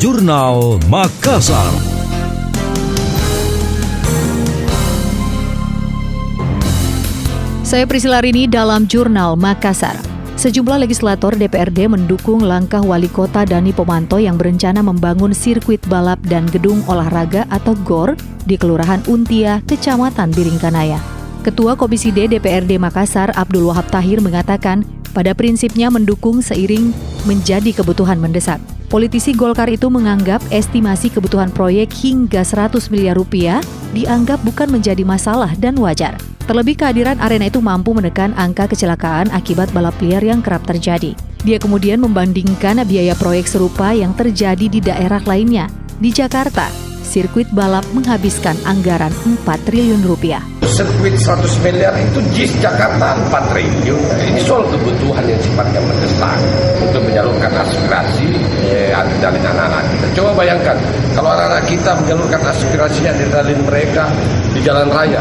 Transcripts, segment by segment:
Jurnal Makassar. Saya Priscila Rini dalam Jurnal Makassar. Sejumlah legislator DPRD mendukung langkah wali kota Dani Pomanto yang berencana membangun sirkuit balap dan gedung olahraga atau GOR di Kelurahan Untia, Kecamatan Biringkanaya. Ketua Komisi D DPRD Makassar Abdul Wahab Tahir mengatakan pada prinsipnya mendukung seiring menjadi kebutuhan mendesak. Politisi Golkar itu menganggap estimasi kebutuhan proyek hingga 100 miliar rupiah dianggap bukan menjadi masalah dan wajar. Terlebih kehadiran arena itu mampu menekan angka kecelakaan akibat balap liar yang kerap terjadi. Dia kemudian membandingkan biaya proyek serupa yang terjadi di daerah lainnya. Di Jakarta, sirkuit balap menghabiskan anggaran 4 triliun rupiah. Sirkuit 100 miliar itu JIS Jakarta 4 triliun. Ini soal kebutuhan yang sifatnya mendesak untuk menyalurkan aspirasi dari anak-anak kita. Coba bayangkan kalau anak-anak kita menyalurkan aspirasinya dari mereka di jalan raya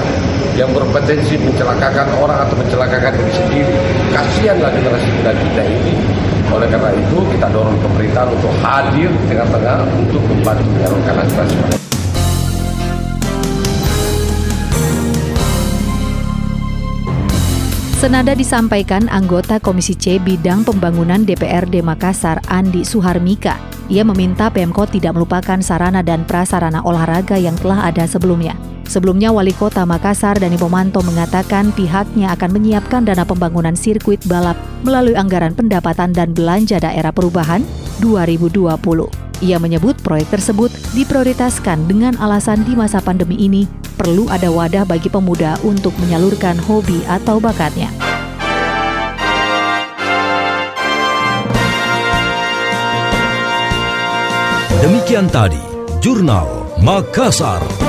yang berpotensi mencelakakan orang atau mencelakakan diri sendiri. Kasihanlah generasi muda kita ini. Oleh karena itu kita dorong pemerintah untuk hadir di tengah-tengah untuk membantu menyalurkan aspirasi mereka. Senada disampaikan anggota Komisi C Bidang Pembangunan DPRD Makassar Andi Suharmika. Ia meminta Pemkot tidak melupakan sarana dan prasarana olahraga yang telah ada sebelumnya. Sebelumnya, Wali Kota Makassar Dani Pomanto mengatakan pihaknya akan menyiapkan dana pembangunan sirkuit balap melalui anggaran pendapatan dan belanja daerah perubahan 2020. Ia menyebut proyek tersebut diprioritaskan dengan alasan di masa pandemi ini perlu ada wadah bagi pemuda untuk menyalurkan hobi atau bakatnya. Demikian tadi, Jurnal Makassar.